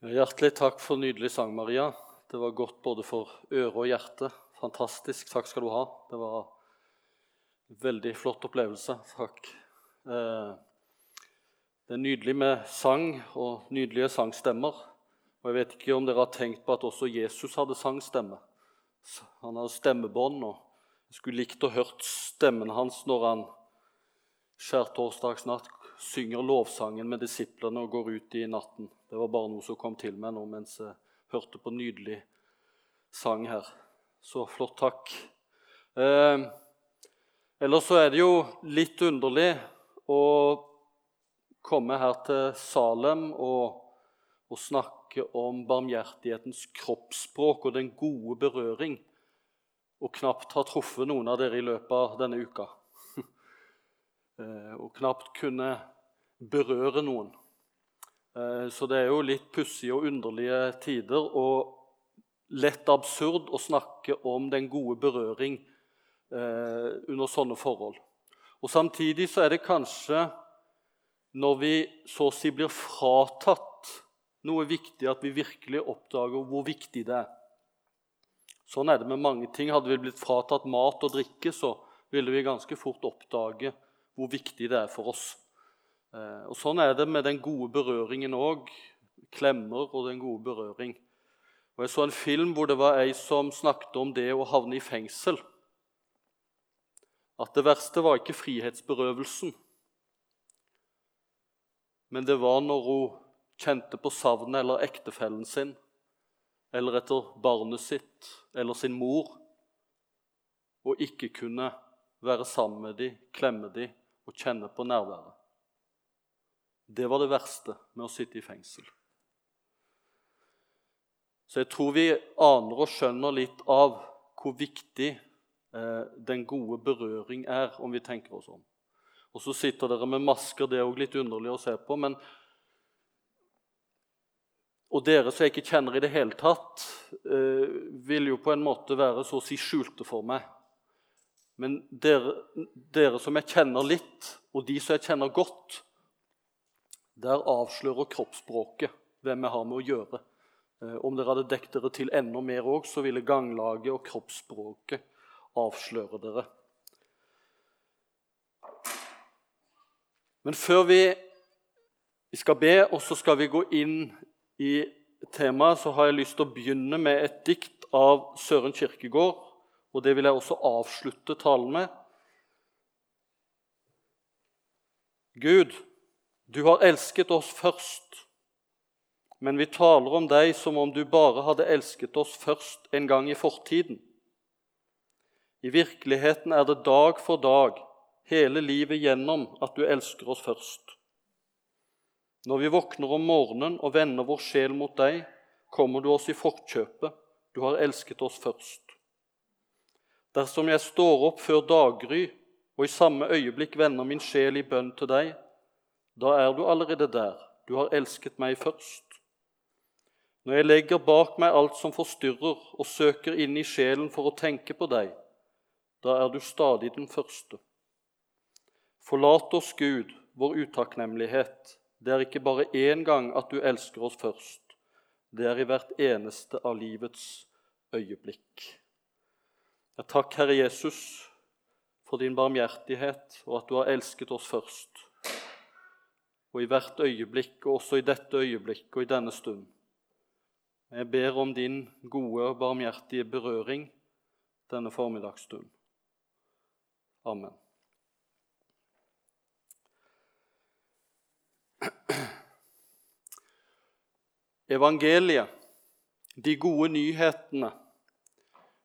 Hjertelig takk for nydelig sang, Maria. Det var godt både for øre og hjerte. Fantastisk. Takk skal du ha. Det var en veldig flott opplevelse. Takk. Eh, det er nydelig med sang og nydelige sangstemmer. Og Jeg vet ikke om dere har tenkt på at også Jesus hadde sangstemme. Han hadde stemmebånd, og jeg skulle likt å hørt stemmen hans når han skjærtorsdagsnatt synger lovsangen med disiplene og går ut i natten. Det var bare noe som kom til meg nå mens jeg hørte på nydelig sang her. Så flott, takk. Eh, ellers så er det jo litt underlig å komme her til Salem og, og snakke om barmhjertighetens kroppsspråk og den gode berøring, og knapt ha truffet noen av dere i løpet av denne uka. Eh, og knapt kunne berøre noen. Eh, så det er jo litt pussige og underlige tider og lett absurd å snakke om den gode berøring eh, under sånne forhold. Og Samtidig så er det kanskje når vi så å si blir fratatt noe viktig, at vi virkelig oppdager hvor viktig det er. Sånn er det med mange ting. Hadde vi blitt fratatt mat og drikke, så ville vi ganske fort oppdage hvor viktig det er for oss. Eh, og Sånn er det med den gode berøringen òg. Klemmer og den gode berøring. Og Jeg så en film hvor det var ei som snakket om det å havne i fengsel. At det verste var ikke frihetsberøvelsen, men det var når hun kjente på savnet eller ektefellen sin, eller etter barnet sitt eller sin mor, og ikke kunne være sammen med dem, klemme dem og kjenne på nærværet. Det var det verste med å sitte i fengsel. Så jeg tror vi aner og skjønner litt av hvor viktig eh, den gode berøring er, om vi tenker oss om. Og så sitter dere med masker. Det er òg litt underlig å se på. men og dere som jeg ikke kjenner i det hele tatt, eh, vil jo på en måte være så å si skjulte for meg. Men dere, dere, som jeg kjenner litt, og de som jeg kjenner godt, der avslører kroppsspråket hvem jeg har med å gjøre. Eh, om dere hadde dekket dere til enda mer òg, så ville ganglaget og kroppsspråket avsløre dere. Men før vi, vi skal be, og så skal vi gå inn i temaet, så har jeg lyst til å begynne med et dikt av Søren Kirkegård. Og det vil jeg også avslutte talen med. Gud, du har elsket oss først, men vi taler om deg som om du bare hadde elsket oss først en gang i fortiden. I virkeligheten er det dag for dag, hele livet gjennom, at du elsker oss først. Når vi våkner om morgenen og vender vår sjel mot deg, kommer du oss i forkjøpet. Du har elsket oss først. Dersom jeg står opp før daggry og i samme øyeblikk vender min sjel i bønn til deg, da er du allerede der. Du har elsket meg først. Når jeg legger bak meg alt som forstyrrer, og søker inn i sjelen for å tenke på deg, da er du stadig den første. Forlat oss, Gud, vår utakknemlighet. Det er ikke bare én gang at du elsker oss først. Det er i hvert eneste av livets øyeblikk. Jeg takk, Herre Jesus for din barmhjertighet og at du har elsket oss først og i hvert øyeblikk, og også i dette øyeblikk og i denne stund. Jeg ber om din gode og barmhjertige berøring denne formiddagsstund. Amen. Evangeliet, de gode nyhetene,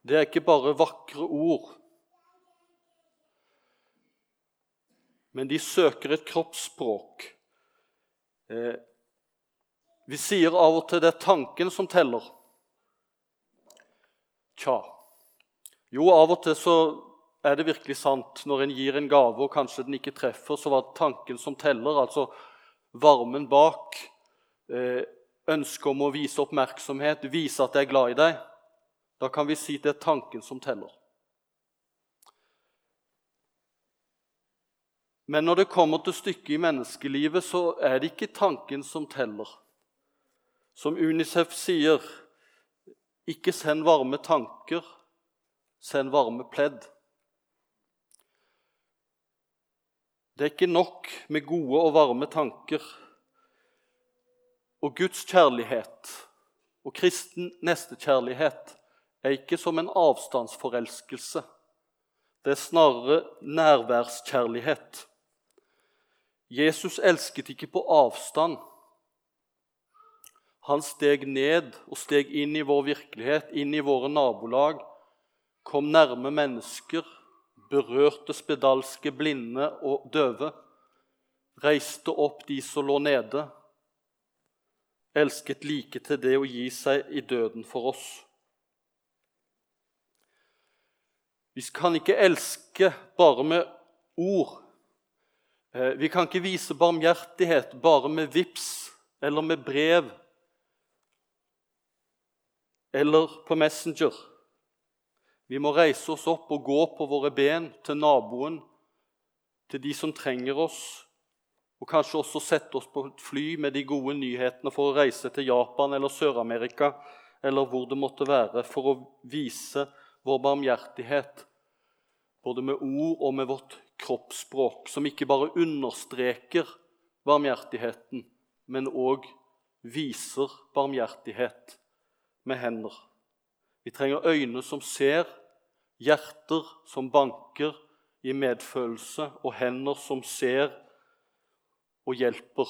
det er ikke bare vakre ord. Men de søker et kroppsspråk Eh, vi sier av og til det er tanken som teller. Tja. Jo, av og til så er det virkelig sant. Når en gir en gave og kanskje den ikke treffer, så var det tanken som teller. Altså varmen bak. Eh, ønsket om å vise oppmerksomhet, vise at jeg er glad i deg. Da kan vi si det er tanken som teller. Men når det kommer til stykket i menneskelivet, så er det ikke tanken som teller. Som Unicef sier, ikke send varme tanker, send varme pledd. Det er ikke nok med gode og varme tanker. Og Guds kjærlighet og kristen nestekjærlighet er ikke som en avstandsforelskelse. Det er snarere nærværskjærlighet. Jesus elsket ikke på avstand. Han steg ned og steg inn i vår virkelighet, inn i våre nabolag, kom nærme mennesker, berørte spedalske, blinde og døve, reiste opp de som lå nede, elsket like til det å gi seg i døden for oss. Vi kan ikke elske bare med ord. Eh, vi kan ikke vise barmhjertighet bare med VIPS eller med brev eller på Messenger. Vi må reise oss opp og gå på våre ben til naboen, til de som trenger oss, og kanskje også sette oss på et fly med de gode nyhetene for å reise til Japan eller Sør-Amerika eller hvor det måtte være, for å vise vår barmhjertighet både med ord og med vårt kroppsspråk, som ikke bare understreker barmhjertigheten, men òg viser barmhjertighet med hender. Vi trenger øyne som ser, hjerter som banker i medfølelse, og hender som ser og hjelper.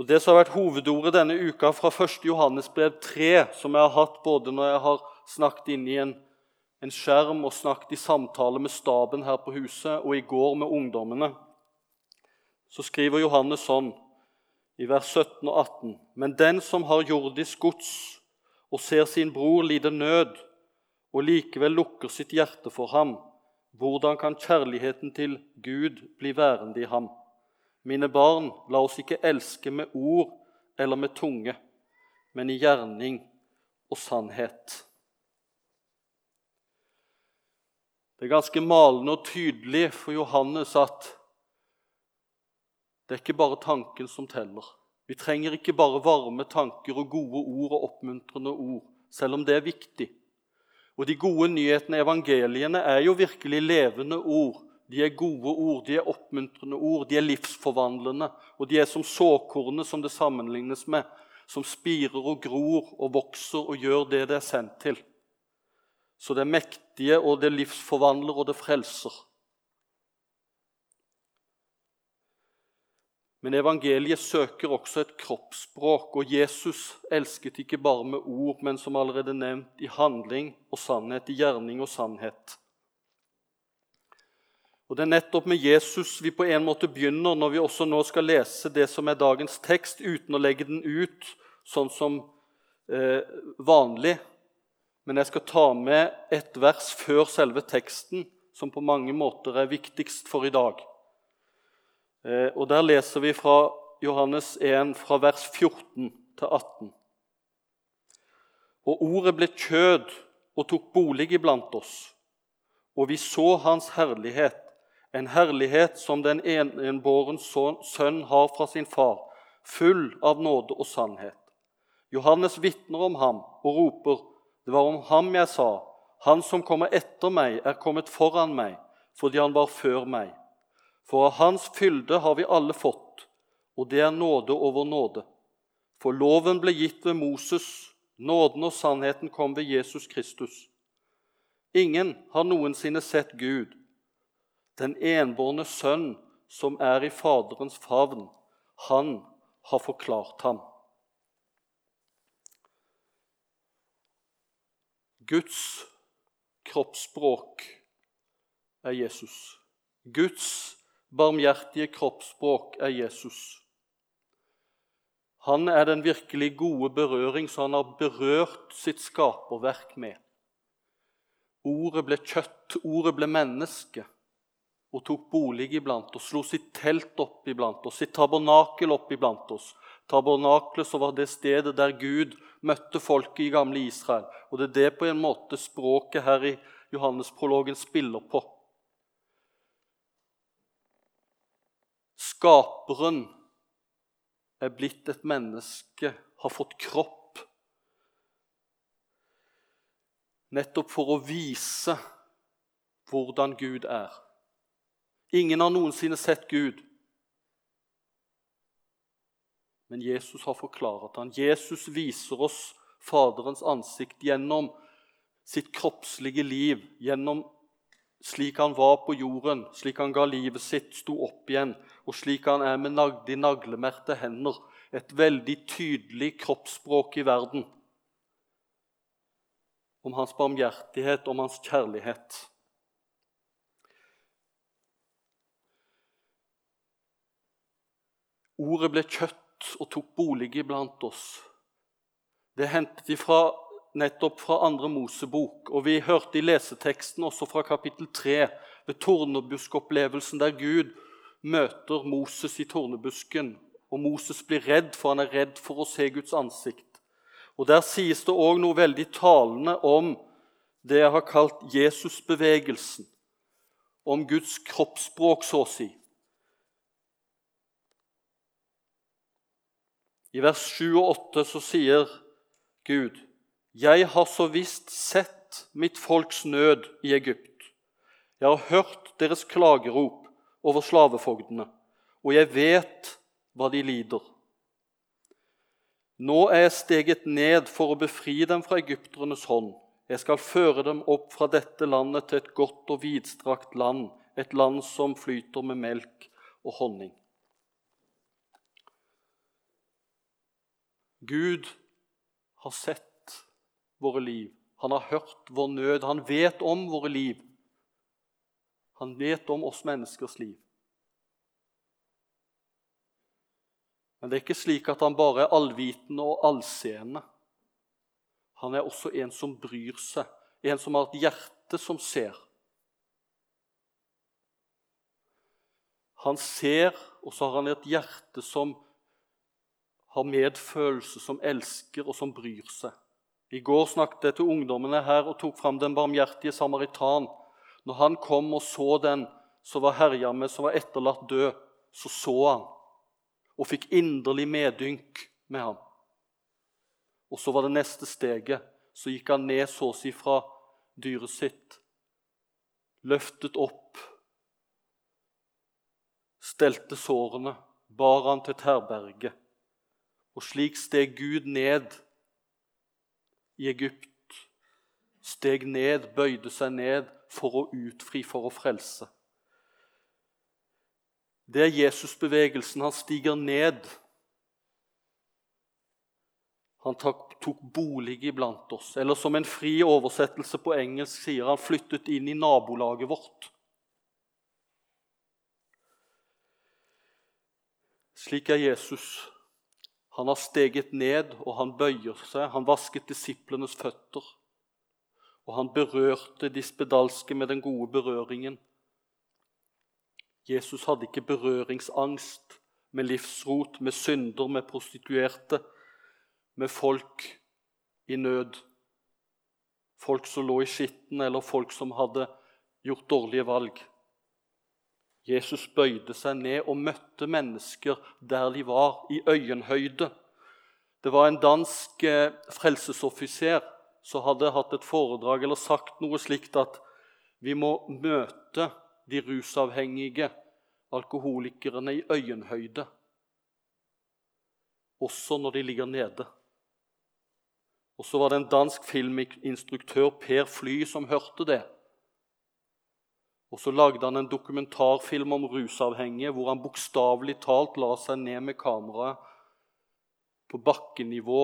Og Det som har vært hovedordet denne uka fra 1. Johannesbrev 3, som jeg har hatt både når jeg har snakket inni en, en skjerm og snakket i samtale med staben her på huset, og i går med ungdommene, så skriver Johannes sånn i vers 17 og 18. Men den som har jordisk gods og ser sin bror lide nød, og likevel lukker sitt hjerte for ham, hvordan kan kjærligheten til Gud bli værende i ham? Mine barn, la oss ikke elske med ord eller med tunge, men i gjerning og sannhet. Det er ganske malende og tydelig for Johannes at det er ikke bare tanken som teller. Vi trenger ikke bare varme tanker og gode ord og oppmuntrende ord, selv om det er viktig. Og De gode nyhetene, evangeliene, er jo virkelig levende ord. De er gode ord, de er oppmuntrende ord, de er livsforvandlende. Og de er som såkornet som det sammenlignes med, som spirer og gror og vokser og gjør det det er sendt til. Så det mektige, og det livsforvandler, og det frelser. Men evangeliet søker også et kroppsspråk, og Jesus elsket ikke bare med ord, men som allerede nevnt, i handling og sannhet, i gjerning og sannhet. Og Det er nettopp med Jesus vi på en måte begynner når vi også nå skal lese det som er dagens tekst, uten å legge den ut sånn som eh, vanlig. Men jeg skal ta med et vers før selve teksten, som på mange måter er viktigst for i dag. Eh, og Der leser vi fra Johannes 1, fra vers 14 til 18. Og ordet ble kjød og tok bolig iblant oss, og vi så hans herlighet, en herlighet som den enbåren sønn har fra sin far, full av nåde og sannhet. Johannes vitner om ham og roper, det var om ham jeg sa, han som kommer etter meg, er kommet foran meg, fordi han var før meg. For av Hans fylde har vi alle fått, og det er nåde over nåde. For loven ble gitt ved Moses, nåden og sannheten kom ved Jesus Kristus. Ingen har noensinne sett Gud, den enbårne sønn som er i Faderens favn. Han har forklart ham. Guds kroppsspråk er Jesus. Guds barmhjertige kroppsspråk er Jesus. Han er den virkelig gode berøring som han har berørt sitt skaperverk med. Ordet ble kjøtt, ordet ble menneske og tok bolig iblant oss, slo sitt telt opp iblant oss, sitt tabernakel opp iblant oss. Tabernaklet så var det stedet der Gud møtte folket i gamle Israel. Og det er det på en måte språket her i Johannesprologen spiller på. Skaperen er blitt et menneske, har fått kropp, nettopp for å vise hvordan Gud er. Ingen har noensinne sett Gud. Men Jesus har forklart han. Jesus viser oss Faderens ansikt gjennom sitt kroppslige liv, gjennom slik han var på jorden, slik han ga livet sitt, sto opp igjen, og slik han er med de naglemerte hender. Et veldig tydelig kroppsspråk i verden om hans barmhjertighet, om hans kjærlighet. Ordet ble kjøtt og tok bolig iblant oss. Det er hentet ifra nettopp fra andre Mosebok. Og vi hørte i leseteksten også fra kapittel 3 ved tornebuskopplevelsen der Gud møter Moses i tornebusken. Og Moses blir redd, for han er redd for å se Guds ansikt. Og Der sies det òg noe veldig talende om det jeg har kalt Jesusbevegelsen. Om Guds kroppsspråk, så å si. I vers 7 og 8 så sier Gud jeg har så visst sett mitt folks nød i Egypt. Jeg har hørt deres klagerop over slavefogdene, og jeg vet hva de lider. Nå er jeg steget ned for å befri dem fra egypternes hånd. Jeg skal føre dem opp fra dette landet til et godt og vidstrakt land, et land som flyter med melk og honning. Gud har sett våre liv. Han har hørt vår nød. Han vet om våre liv. Han vet om oss menneskers liv. Men det er ikke slik at han bare er allvitende og allseende. Han er også en som bryr seg, en som har et hjerte som ser. Han ser, og så har han et hjerte som har medfølelse, som elsker og som bryr seg. I går snakket jeg til ungdommene her og tok fram den barmhjertige samaritan. Når han kom og så den som var herja med, som var etterlatt død, så så han og fikk inderlig medynk med ham. Og så var det neste steget. Så gikk han ned så å si fra dyret sitt, løftet opp, stelte sårene, bar han til terberget. Og slik steg Gud ned i Egypt steg ned, bøyde seg ned for å utfri, for å frelse. Det er Jesusbevegelsen. Han stiger ned. Han tok bolig iblant oss. Eller som en fri oversettelse på engelsk sier han flyttet inn i nabolaget vårt. Slik er Jesus. Han har steget ned, og han bøyer seg. Han vasket disiplenes føtter. Og han berørte de spedalske med den gode berøringen. Jesus hadde ikke berøringsangst med livsrot, med synder, med prostituerte, med folk i nød. Folk som lå i skitten, eller folk som hadde gjort dårlige valg. Jesus bøyde seg ned og møtte mennesker der de var, i øyenhøyde. Det var en dansk eh, frelsesoffiser som hadde hatt et foredrag eller sagt noe slikt at vi må møte de rusavhengige alkoholikerne i øyenhøyde, også når de ligger nede. Og så var det en dansk filminstruktør, Per Fly, som hørte det. Og så lagde han en dokumentarfilm om rusavhengige hvor han bokstavelig talt la seg ned med kameraet på bakkenivå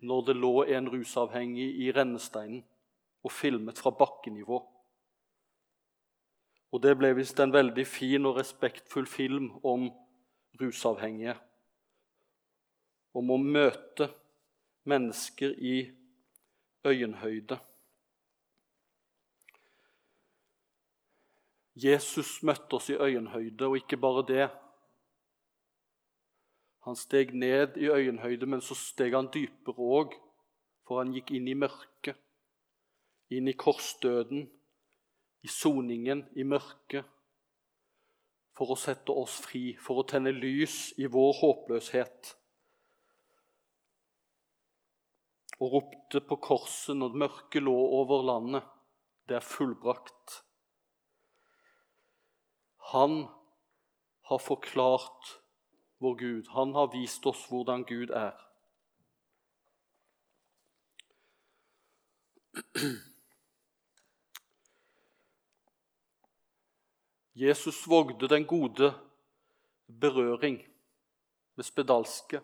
når det lå en rusavhengig i rennesteinen, og filmet fra bakkenivå. Og Det ble visst en veldig fin og respektfull film om rusavhengige. Om å møte mennesker i øyenhøyde. Jesus møtte oss i øyenhøyde, og ikke bare det. Han steg ned i øyenhøyde, men så steg han dypere òg, for han gikk inn i mørket, inn i korsdøden, i soningen, i mørket, for å sette oss fri, for å tenne lys i vår håpløshet. Og ropte på korset når mørket lå over landet, det er fullbrakt. Han har forklart vår Gud. Han har vist oss hvordan Gud er. Jesus vågde den gode berøring med spedalske,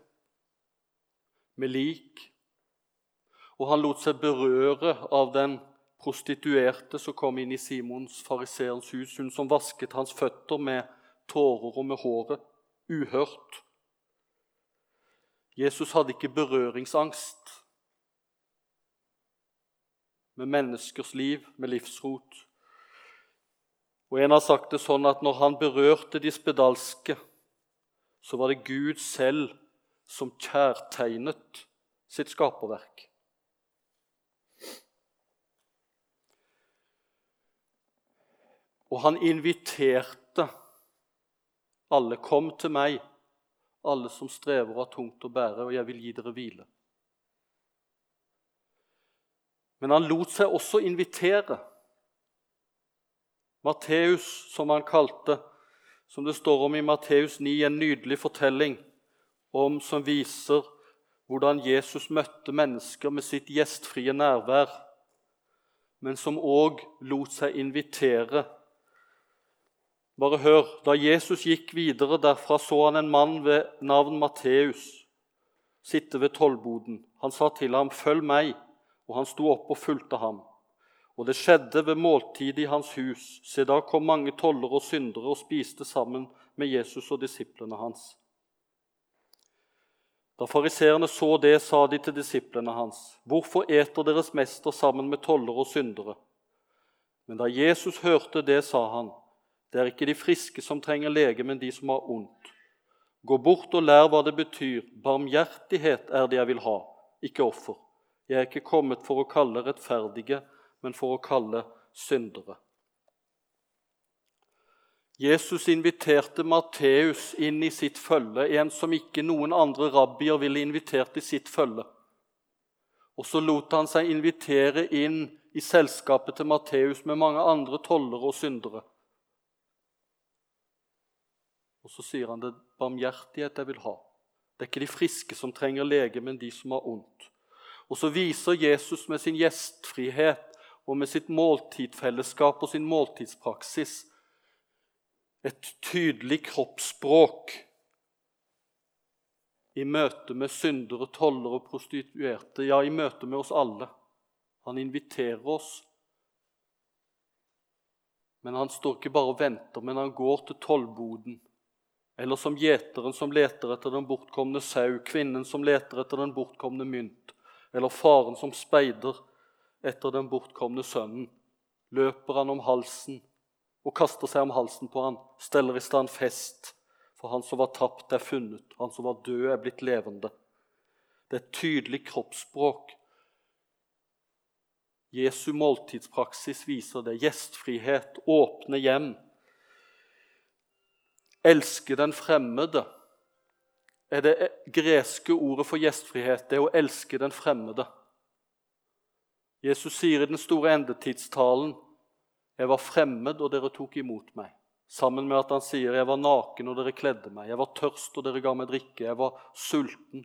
med lik, og han lot seg berøre av den prostituerte som kom inn i Simons fariseerens hus, hun som vasket hans føtter med tårer og med håret, uhørt. Jesus hadde ikke berøringsangst med menneskers liv, med livsrot. Og En har sagt det sånn at når han berørte de spedalske, så var det Gud selv som kjærtegnet sitt skaperverk. Og han inviterte alle. Kom til meg, alle som strever og har tungt å bære, og jeg vil gi dere hvile. Men han lot seg også invitere. Matteus, som han kalte, som det står om i Matteus 9, en nydelig fortelling om som viser hvordan Jesus møtte mennesker med sitt gjestfrie nærvær, men som òg lot seg invitere bare hør. Da Jesus gikk videre derfra, så han en mann ved navn Matteus sitte ved tollboden. Han sa til ham, 'Følg meg.' Og han sto opp og fulgte ham. Og det skjedde ved måltidet i hans hus. Se, da kom mange tollere og syndere og spiste sammen med Jesus og disiplene hans. Da fariseerne så det, sa de til disiplene hans.: Hvorfor eter deres mester sammen med tollere og syndere? Men da Jesus hørte det, sa han, det er ikke de friske som trenger lege, men de som har ondt. Gå bort og lær hva det betyr. Barmhjertighet er det jeg vil ha, ikke offer. Jeg er ikke kommet for å kalle rettferdige, men for å kalle syndere. Jesus inviterte Matteus inn i sitt følge, en som ikke noen andre rabbier ville invitert i sitt følge. Og så lot han seg invitere inn i selskapet til Matteus med mange andre tollere og syndere. Og så sier han det er barmhjertighet jeg vil ha. Det er ikke de friske som trenger lege, men de som har ondt. Og så viser Jesus med sin gjestfrihet og med sitt måltidfellesskap og sin måltidspraksis et tydelig kroppsspråk i møte med syndere, tollere prostituerte, ja, i møte med oss alle. Han inviterer oss. Men han står ikke bare og venter, men han går til tollboden eller som gjeteren som leter etter den bortkomne sau, kvinnen som leter etter den bortkomne mynt, eller faren som speider etter den bortkomne sønnen. Løper han om halsen og kaster seg om halsen på han, steller i stand fest, for han som var tapt, er funnet, han som var død, er blitt levende. Det er et tydelig kroppsspråk. Jesu måltidspraksis viser det. Gjestfrihet, åpne hjem elske den fremmede er det greske ordet for gjestfrihet. Det er å elske den fremmede. Jesus sier i den store endetidstalen jeg var fremmed, og dere tok imot meg. Sammen med at han sier jeg var naken, og dere kledde meg. Jeg var tørst, og dere ga meg drikke. Jeg var sulten,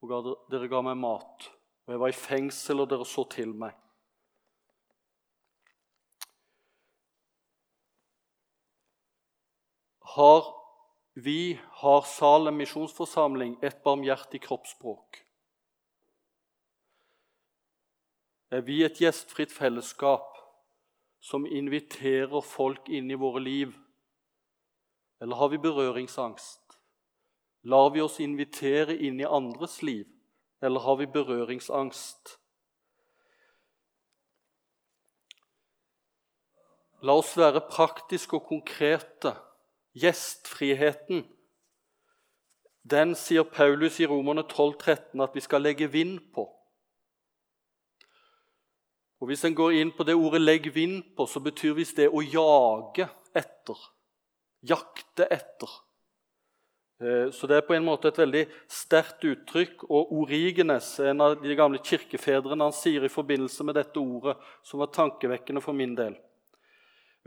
og dere ga meg mat. Og jeg var i fengsel, og dere så til meg. Har vi, har Salem misjonsforsamling, et barmhjertig kroppsspråk. Er vi et gjestfritt fellesskap som inviterer folk inn i våre liv? Eller har vi berøringsangst? Lar vi oss invitere inn i andres liv, eller har vi berøringsangst? La oss være praktiske og konkrete Gjestfriheten, den sier Paulus i Romerne 12, 13 at vi skal legge vind på. Og Hvis en går inn på det ordet 'legg vind på', så betyr visst det å jage etter. Jakte etter. Eh, så det er på en måte et veldig sterkt uttrykk. Og Origenes, en av de gamle kirkefedrene, han sier i forbindelse med dette ordet, som var tankevekkende for min del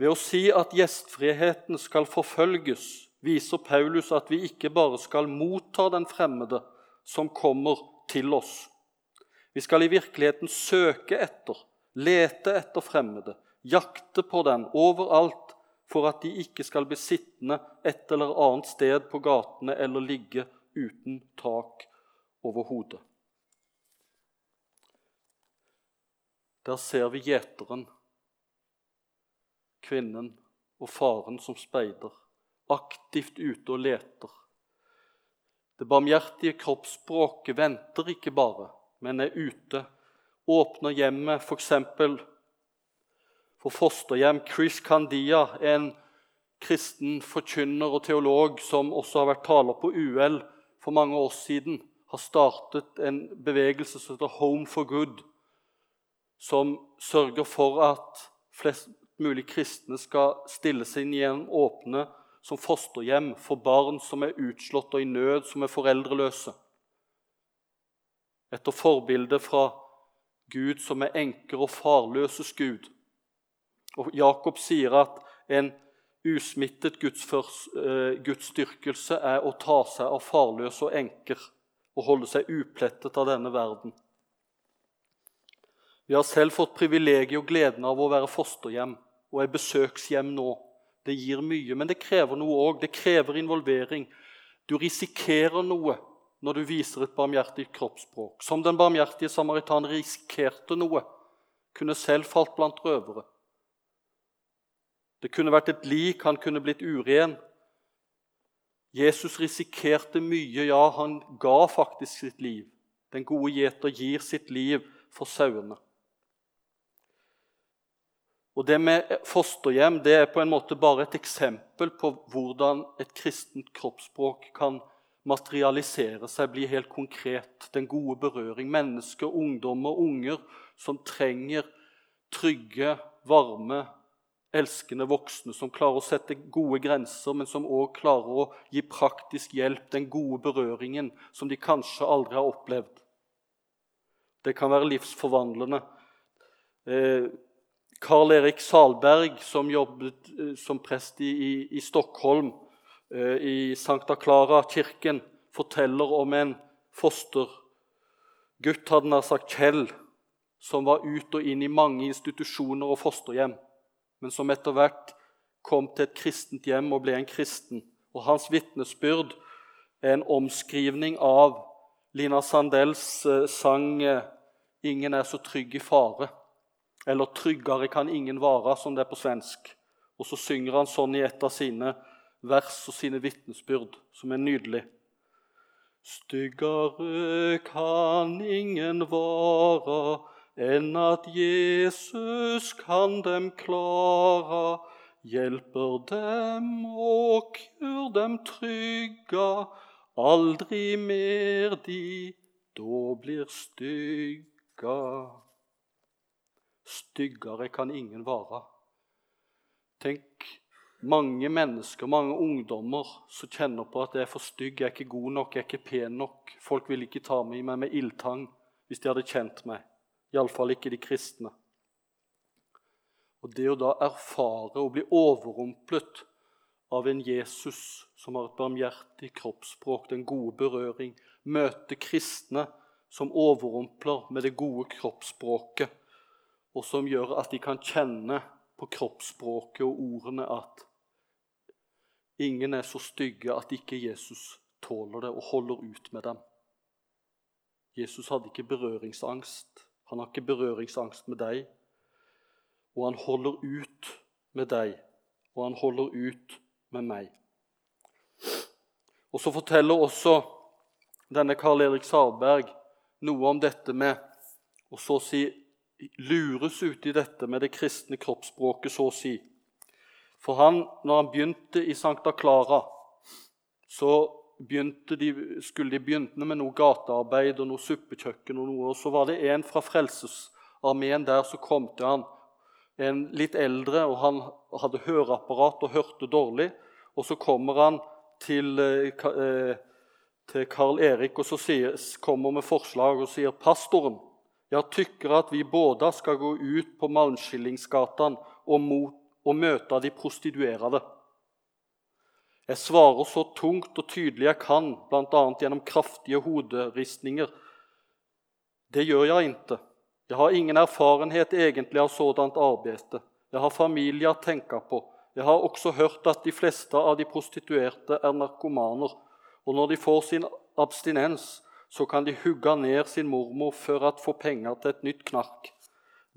Ved å si at gjestfriheten skal forfølges, viser Paulus at vi ikke bare skal motta den fremmede som kommer til oss. Vi skal i virkeligheten søke etter, lete etter fremmede, jakte på den overalt for at de ikke skal bli sittende et eller annet sted på gatene eller ligge uten tak over hodet. Der ser vi gjeteren, kvinnen og faren som speider, aktivt ute og leter. Det barmhjertige kroppsspråket venter ikke bare, men er ute. Åpner hjemmet f.eks for fosterhjem. Chris Candia, en kristen forkynner og teolog som også har vært taler på UL for mange år siden, har startet en bevegelse som heter Home for Good, som sørger for at flest mulig kristne skal stille seg inn igjen åpne som fosterhjem for barn som er utslått og i nød, som er foreldreløse. Etter forbilde fra Gud som er enker og farløses Gud. Og Jakob sier at en usmittet eh, gudsdyrkelse er å ta seg av farløse og enker og holde seg uplettet av denne verden. Vi har selv fått privilegiet og gleden av å være fosterhjem og er besøkshjem nå. Det gir mye, men det krever noe òg. Det krever involvering. Du risikerer noe når du viser et barmhjertig kroppsspråk. Som den barmhjertige samaritan risikerte noe. Kunne selv falt blant røvere. Det kunne vært et lik, han kunne blitt uren. Jesus risikerte mye, ja, han ga faktisk sitt liv. Den gode gjeter gir sitt liv for sauene. Og Det med fosterhjem det er på en måte bare et eksempel på hvordan et kristent kroppsspråk kan materialisere seg, bli helt konkret. Den gode berøring. Mennesker, ungdommer, unger som trenger trygge, varme elskende voksne som klarer å sette gode grenser, men som òg klarer å gi praktisk hjelp, den gode berøringen som de kanskje aldri har opplevd. Det kan være livsforvandlende. Eh, Carl Erik Salberg, som jobbet eh, som prest i, i, Stockholm, eh, i Sankta Clara-kirken, forteller om en fostergutt, hadde nær sagt Kjell, som var ut og inn i mange institusjoner og fosterhjem men som etter hvert kom til et kristent hjem og ble en kristen. Og Hans vitnesbyrd er en omskrivning av Lina Sandells eh, sang 'Ingen er så trygg i fare', eller 'Tryggere kan ingen vare', som det er på svensk. Og så synger han sånn i et av sine vers og sine vitnesbyrd, som er nydelig. Styggere kan ingen vara enn at Jesus kan dem klara, hjelper dem og gjør dem trygga, aldri mer de da blir stygga. Styggere kan ingen være. Tenk mange mennesker, mange ungdommer, som kjenner på at jeg er for stygg, jeg er ikke god nok, jeg er ikke pen nok. Folk ville ikke ta meg med ildtang hvis de hadde kjent meg. Iallfall ikke de kristne. Og Det å da erfare og bli overrumplet av en Jesus som har et barmhjertig kroppsspråk, den gode berøring, møte kristne som overrumpler med det gode kroppsspråket, og som gjør at de kan kjenne på kroppsspråket og ordene at ingen er så stygge at ikke Jesus tåler det og holder ut med dem. Jesus hadde ikke berøringsangst. Han har ikke berøringsangst med deg. Og han holder ut med deg, og han holder ut med meg. Og Så forteller også denne Karl Erik Sarberg noe om dette med å så si lures ut i dette med det kristne kroppsspråket, så å si. For han, når han begynte i Sankta Clara, så de, skulle de begynne med noe gatearbeid og noe suppekjøkken. Og noe, og så var det en fra Frelsesarmeen der som kom til han, en litt eldre, og han hadde høreapparat og hørte dårlig. Og så kommer han til, eh, til Karl Erik og så sier, kommer med forslag og sier pastoren jeg tykker at vi både skal gå ut på Malmskillingsgatan og, og møte de prostituerede. Jeg svarer så tungt og tydelig jeg kan, bl.a. gjennom kraftige hoderistninger. Det gjør jeg ikke. Jeg har ingen erfarenhet egentlig av sådant arbeid. Jeg har familie å tenke på. Jeg har også hørt at de fleste av de prostituerte er narkomaner, og når de får sin abstinens, så kan de hugge ned sin mormor for å få penger til et nytt knark.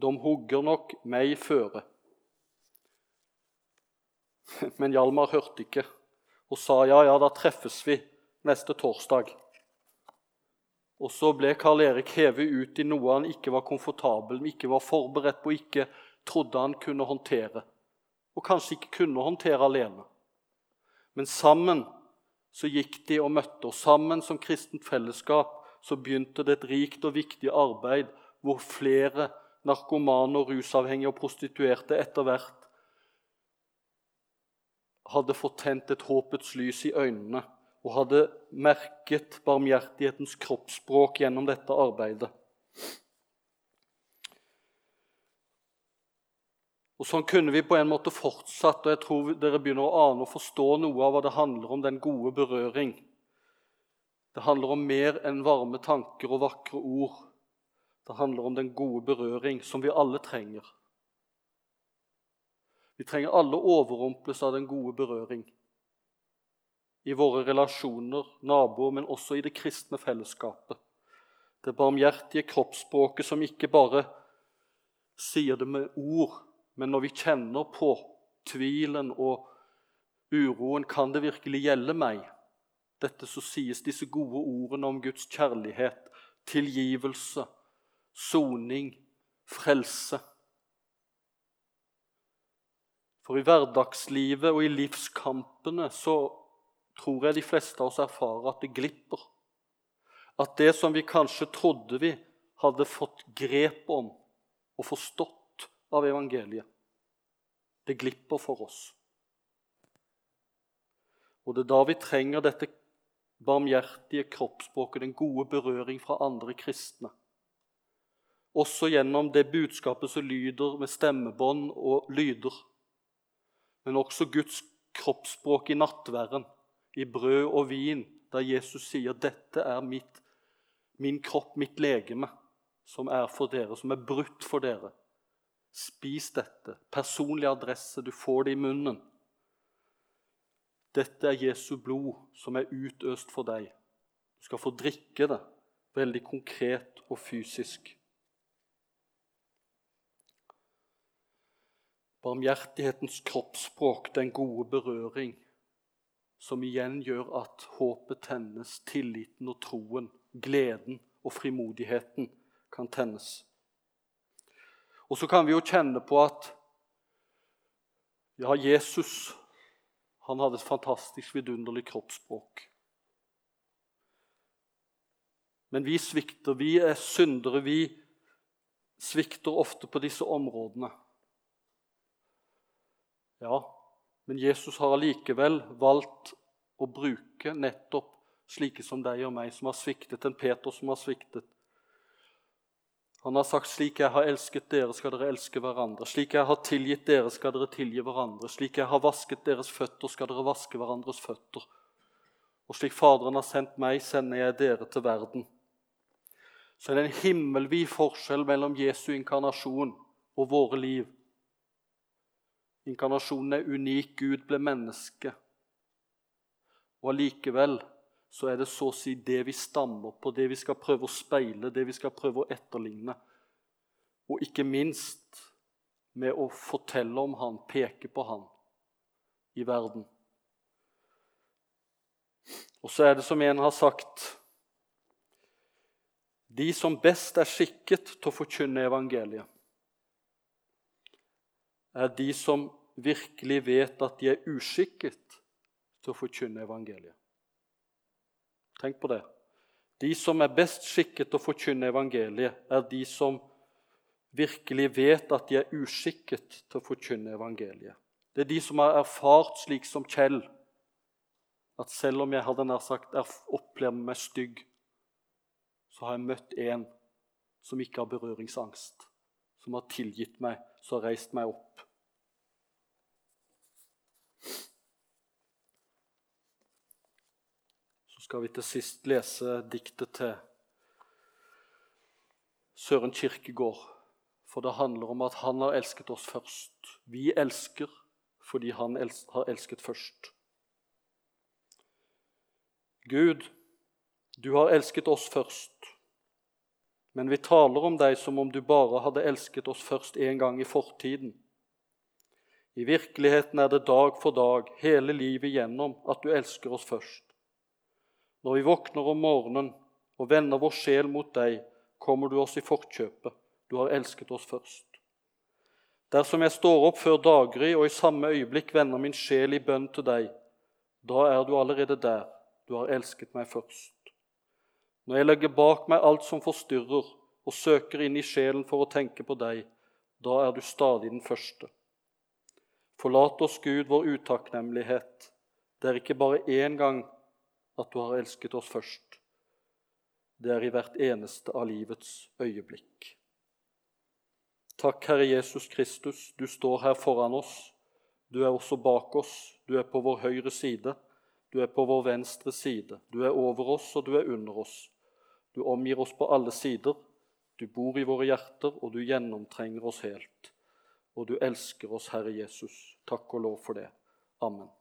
De hugger nok meg føre. Men Hjalmar hørte ikke og sa ja, ja, da treffes vi neste torsdag. Og så ble Karl Erik hevet ut i noe han ikke var komfortabel med, ikke var forberedt på, ikke trodde han kunne håndtere og kanskje ikke kunne håndtere alene. Men sammen så gikk de og møtte, oss sammen som kristent fellesskap så begynte det et rikt og viktig arbeid hvor flere narkomane, rusavhengige og prostituerte etter hvert hadde fått tent et håpets lys i øynene og hadde merket barmhjertighetens kroppsspråk gjennom dette arbeidet. Og Sånn kunne vi på en måte fortsatt, og jeg tror dere begynner å ane og forstå noe av hva det handler om den gode berøring. Det handler om mer enn varme tanker og vakre ord. Det handler om den gode berøring, som vi alle trenger. Vi trenger alle overrumples av den gode berøring. I våre relasjoner, naboer, men også i det kristne fellesskapet. Det barmhjertige kroppsspråket som ikke bare sier det med ord, men når vi kjenner på tvilen og uroen Kan det virkelig gjelde meg? Dette så sies disse gode ordene om Guds kjærlighet, tilgivelse, soning, frelse. For i hverdagslivet og i livskampene så tror jeg de fleste av oss erfarer at det glipper. At det som vi kanskje trodde vi hadde fått grep om og forstått, av evangeliet. Det glipper for oss. Og det er da vi trenger dette barmhjertige kroppsspråket, den gode berøring fra andre kristne. Også gjennom det budskapet som lyder med stemmebånd og lyder. Men også Guds kroppsspråk i nattværen, i brød og vin, der Jesus sier 'Dette er mitt, min kropp, mitt legeme', som er for dere, som er brutt for dere. Spis dette. Personlig adresse. Du får det i munnen. Dette er Jesu blod som er utøst for deg. Du skal få drikke det, veldig konkret og fysisk. Barmhjertighetens kroppsspråk, den gode berøring, som igjen gjør at håpet tennes, tilliten og troen, gleden og frimodigheten kan tennes. Og så kan vi jo kjenne på at ja, Jesus han hadde et fantastisk vidunderlig kroppsspråk. Men vi svikter. Vi er syndere. Vi svikter ofte på disse områdene. Ja, men Jesus har allikevel valgt å bruke nettopp slike som deg og meg, som har sviktet, en Peter som har sviktet, han har sagt, 'Slik jeg har elsket dere, skal dere elske hverandre.' 'Slik jeg har tilgitt dere, skal dere tilgi hverandre.' 'Slik jeg har vasket deres føtter, skal dere vaske hverandres føtter.' Og slik Faderen har sendt meg, sender jeg dere til verden. Så er det en himmelvid forskjell mellom Jesu inkarnasjon og våre liv. Inkarnasjonen er unik. Gud ble menneske. Og allikevel så er det så å si det vi stammer på, det vi skal prøve å speile, det vi skal prøve å etterligne. Og ikke minst med å fortelle om han, peke på han i verden. Og så er det som en har sagt De som best er skikket til å forkynne evangeliet, er de som virkelig vet at de er uskikket til å forkynne evangeliet. Tenk på det. De som er best skikket til å forkynne evangeliet, er de som virkelig vet at de er uskikket til å forkynne evangeliet. Det er de som har erfart slik som Kjell, at selv om jeg hadde nær sagt opplevd meg stygg, så har jeg møtt en som ikke har berøringsangst, som har tilgitt meg, som har reist meg opp. Så skal vi til sist lese diktet til Søren Kirkegård. For det handler om at han har elsket oss først. Vi elsker fordi han har elsket først. Gud, du har elsket oss først. Men vi taler om deg som om du bare hadde elsket oss først en gang i fortiden. I virkeligheten er det dag for dag, hele livet igjennom, at du elsker oss først. Når vi våkner om morgenen og vender vår sjel mot deg, kommer du oss i forkjøpet. Du har elsket oss først. Dersom jeg står opp før daggry og i samme øyeblikk vender min sjel i bønn til deg, da er du allerede der. Du har elsket meg først. Når jeg legger bak meg alt som forstyrrer, og søker inn i sjelen for å tenke på deg, da er du stadig den første. Forlat oss, Gud, vår utakknemlighet. Det er ikke bare én gang at du har elsket oss først. Det er i hvert eneste av livets øyeblikk. Takk, Herre Jesus Kristus, du står her foran oss. Du er også bak oss. Du er på vår høyre side. Du er på vår venstre side. Du er over oss, og du er under oss. Du omgir oss på alle sider. Du bor i våre hjerter, og du gjennomtrenger oss helt. Og du elsker oss, Herre Jesus. Takk og lov for det. Amen.